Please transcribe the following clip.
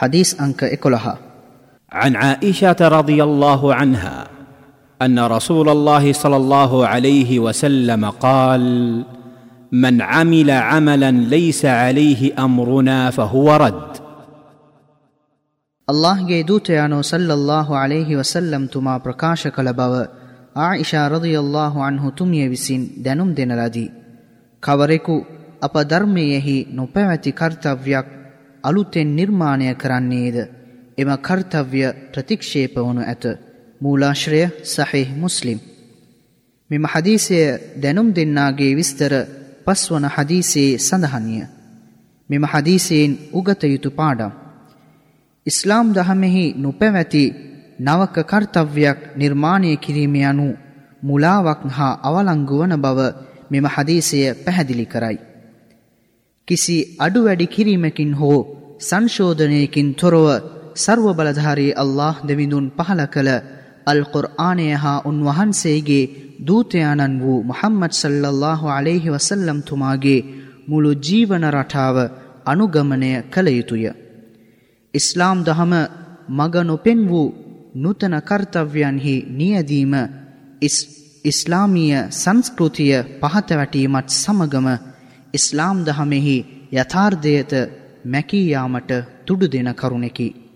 حديث أنك إكلها عن عائشة رضي الله عنها أن رسول الله صلى الله عليه وسلم قال من عمل عملا ليس عليه أمرنا فهو رد. ಅಲ್ಲಾಹ್ ಗೆ ದೂತೆಯಾನು ಸಲ್ಲಲ್ಲಾಹು ಅಲೈಹಿ عائشة رضي الله عنه تم يبسين دنم ಅನ್ಹು لدي كوريكو أبا درمي يهي ಅಪಧರ್ಮೆಯಹಿ ನುಪೆವತಿ ಕರ್ತವ್ಯಕ್ අලුතෙන් නිර්මාණය කරන්නේද? එම කර්තව්‍ය ප්‍රතික්ෂේප වනු ඇත. මූලාශ්‍රය සහිහ මුස්ලිම්. මෙම හදීසය දැනුම් දෙන්නාගේ විස්තර පස්වන හදීසයේ සඳහනිය. මෙම හදීසයෙන් උගත යුතු පාඩම්. ඉස්ලාම් දහමෙහි නොපැවැති නවක කර්තව්‍යයක් නිර්මාණය කිරීම යනු මුලාවක් හා අවලංගුවන බව මෙම හදීසය පැහැදිලි කරයි. කිසි අඩු වැඩි කිරීමකින් හෝ සංශෝධනයකින් තොරව සර්ව බලධාරී අල්له දෙවිඳුන් පහළ කළ අල්කොර් ආනය හා උන්වහන්සේගේ දූතයාණන් වූ මොහම්මත් සල්ලල්له අලෙහි වසල්ලම් තුමාගේ මුළු ජීවන රටාව අනුගමනය කළ යුතුය. ඉස්ලාම් දහම මග නොපෙන් වූ නූතන කර්තව්‍යන්හි නියදීම ඉස්ලාමීය සංස්කෘතිය පහතවැටීමත් සමගම ඉස්ලාම් දහමෙහි යථාර්ධයට යථාර්ධයත මැකීයාමට තුඩු දෙන කරුණෙකි.